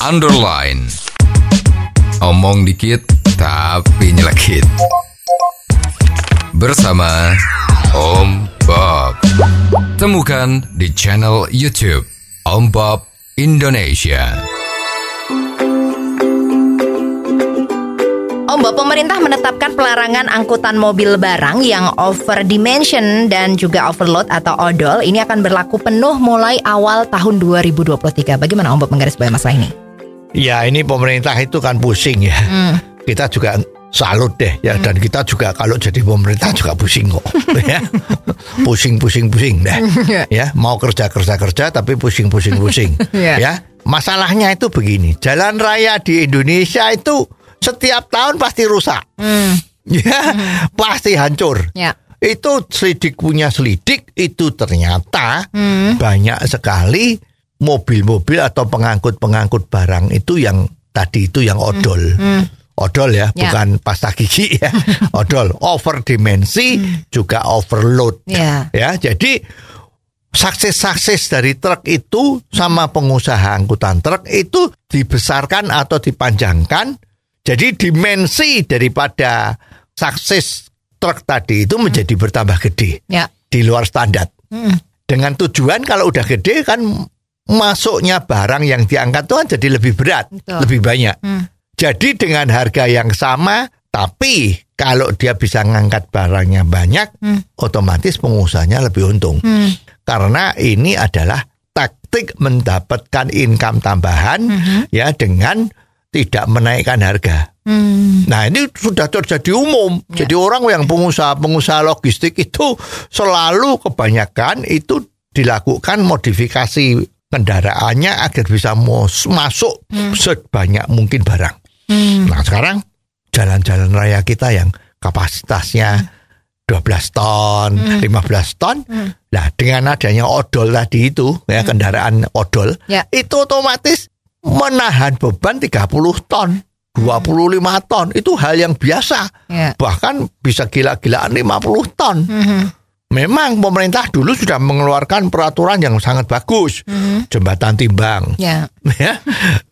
underline. Omong dikit tapi nyelekit. Bersama Om Bob. Temukan di channel YouTube Om Bob Indonesia. Om Bob, pemerintah menetapkan pelarangan angkutan mobil barang yang over dimension dan juga overload atau odol ini akan berlaku penuh mulai awal tahun 2023. Bagaimana Om Bob menggarisbawahi masalah ini? Ya ini pemerintah itu kan pusing ya. Kita juga salut deh ya dan kita juga kalau jadi pemerintah juga pusing kok ya. Pusing pusing pusing deh. ya, mau kerja kerja kerja tapi pusing pusing pusing. Ya. ya. Masalahnya itu begini, jalan raya di Indonesia itu setiap tahun pasti rusak. Ya, pasti hancur. Ya. Itu selidik punya selidik itu ternyata banyak sekali mobil-mobil atau pengangkut-pengangkut barang itu yang tadi itu yang odol. Odol ya, Ya. bukan pasta gigi ya. odol, over dimensi juga overload. Ya. Ya, jadi sukses-sukses dari truk itu sama pengusaha angkutan truk itu dibesarkan atau dipanjangkan. Jadi dimensi daripada sukses truk tadi itu menjadi bertambah gede Ya. di luar standar. Dengan tujuan kalau udah gede kan masuknya barang yang diangkat tuh kan jadi lebih berat, Betul. lebih banyak. Jadi dengan harga yang sama, tapi kalau dia bisa ngangkat barangnya banyak, otomatis pengusahanya lebih untung. Karena ini adalah taktik mendapatkan income tambahan ya dengan tidak menaikkan harga. Nah ini sudah terjadi umum. Jadi orang yang pengusaha-pengusaha logistik itu selalu kebanyakan itu dilakukan modifikasi kendaraannya agar bisa mos- masuk sebanyak mungkin barang. Nah sekarang jalan-jalan raya kita yang kapasitasnya 12 ton, 15 ton. Nah dengan adanya odol tadi itu ya kendaraan odol Ya. itu otomatis menahan beban 30 ton. 25 ton itu hal yang biasa. Ya. Bahkan bisa gila-gilaan 50 ton. Memang pemerintah dulu sudah mengeluarkan peraturan yang sangat bagus. Jembatan timbang. Ya. Ya,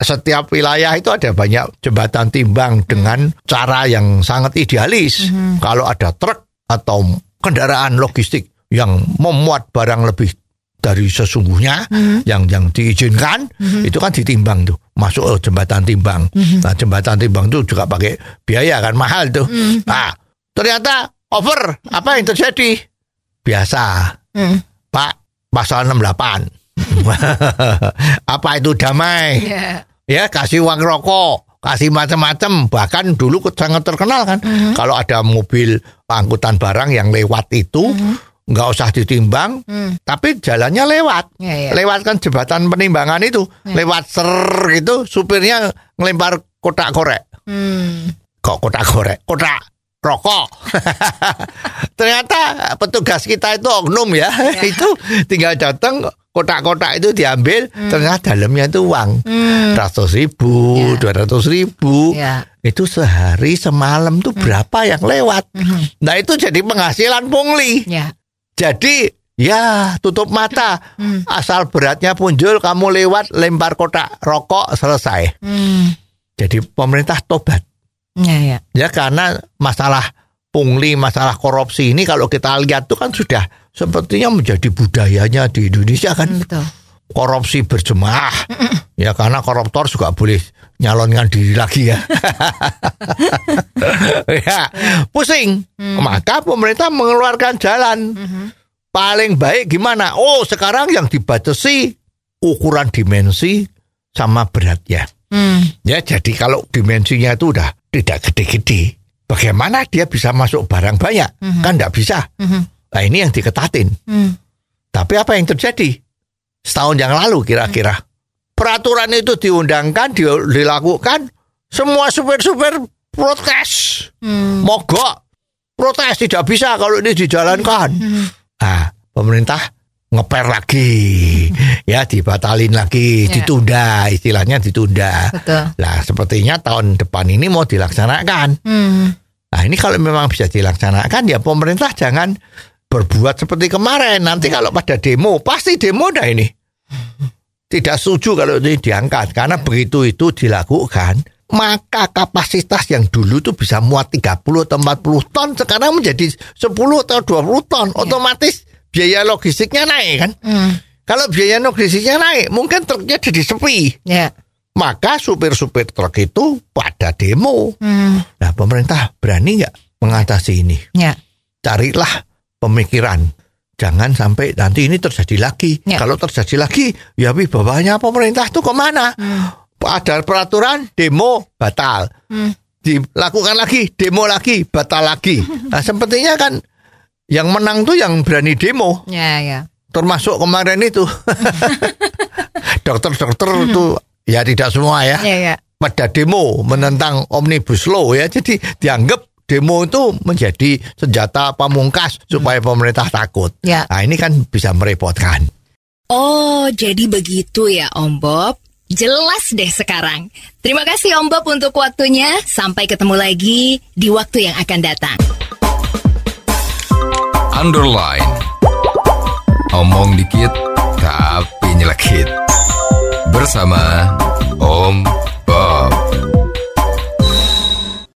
setiap wilayah itu ada banyak jembatan timbang dengan cara yang sangat idealis. Kalau ada truk atau kendaraan logistik yang memuat barang lebih dari sesungguhnya yang yang diizinkan itu kan ditimbang tuh masuk ke jembatan timbang. Nah jembatan timbang itu juga pakai biaya kan mahal tuh. Nah ternyata over apa yang terjadi? Biasa Hmm. Pak pasal 68 apa itu damai Ya. ya kasih uang rokok kasih macam-macam bahkan dulu sangat terkenal kan Mhm. kalau ada mobil angkutan barang yang lewat itu Mhm. nggak usah ditimbang tapi jalannya lewat Ya, ya. lewat kan jembatan penimbangan itu lewat ser gitu supirnya ngelempar kotak korek Hmm. kok kotak korek kotak rokok ternyata petugas kita itu oknum ya. Itu tinggal datang kotak-kotak itu diambil. Ternyata dalamnya itu uang. Ratus ribu Ya. dua ratus ribu. Ya. itu sehari semalam tuh berapa yang lewat? Nah itu jadi penghasilan pungli. Ya. jadi ya tutup mata. Asal beratnya punjul kamu lewat lempar kotak rokok selesai. Hmm. jadi pemerintah tobat. Ya, ya. ya karena masalah pungli, masalah korupsi ini kalau kita lihat tuh kan sudah sepertinya menjadi budayanya di Indonesia kan. Betul. korupsi berjemaah. Ya karena koruptor juga boleh nyalonkan diri lagi ya. Ya pusing. Maka pemerintah mengeluarkan jalan. Paling baik gimana? Oh sekarang yang dibatasi ukuran dimensi sama beratnya Hmm. Ya jadi kalau dimensinya itu udah tidak gede-gede, bagaimana dia bisa masuk barang banyak? Kan tidak bisa. Nah ini yang diketatin. Hmm. Tapi apa yang terjadi? Setahun yang lalu kira-kira. Peraturan itu diundangkan, di- dilakukan, semua supir-supir protes. Mogok. Protes tidak bisa kalau ini dijalankan. Nah, pemerintah ngeper lagi. ya, dibatalin lagi, Ya. ditunda, istilahnya ditunda. Betul. Lah, sepertinya tahun depan ini mau dilaksanakan. Hmm. Nah, ini kalau memang bisa dilaksanakan ya pemerintah jangan berbuat seperti kemarin. Nanti kalau pada demo, pasti demo dah ini. tidak setuju kalau ini diangkat karena begitu itu dilakukan maka kapasitas yang dulu itu bisa muat 30 atau 40 ton sekarang menjadi 10 atau 20 ton otomatis biaya logistiknya naik kan Hmm. kalau biaya logistiknya naik mungkin truknya jadi sepi Ya. maka supir-supir truk itu pada demo Hmm. nah pemerintah berani nggak mengatasi ini Ya. carilah pemikiran jangan sampai nanti ini terjadi lagi Ya. kalau terjadi lagi ya bawahnya pemerintah tuh ke mana ada peraturan demo batal Hmm. dilakukan lagi demo lagi batal lagi nah sepertinya kan yang menang tuh yang berani demo Ya, ya. termasuk kemarin itu dokter-dokter itu ya tidak semua ya Ya, ya. pada demo menentang omnibus law ya jadi dianggap demo itu menjadi senjata pamungkas supaya pemerintah takut Ya. nah ini kan bisa merepotkan Oh, jadi begitu ya Om Bob. Jelas deh sekarang. Terima kasih Om Bob untuk waktunya. Sampai ketemu lagi di waktu yang akan datang. Underline. Omong dikit tapi nyelekit. Bersama Om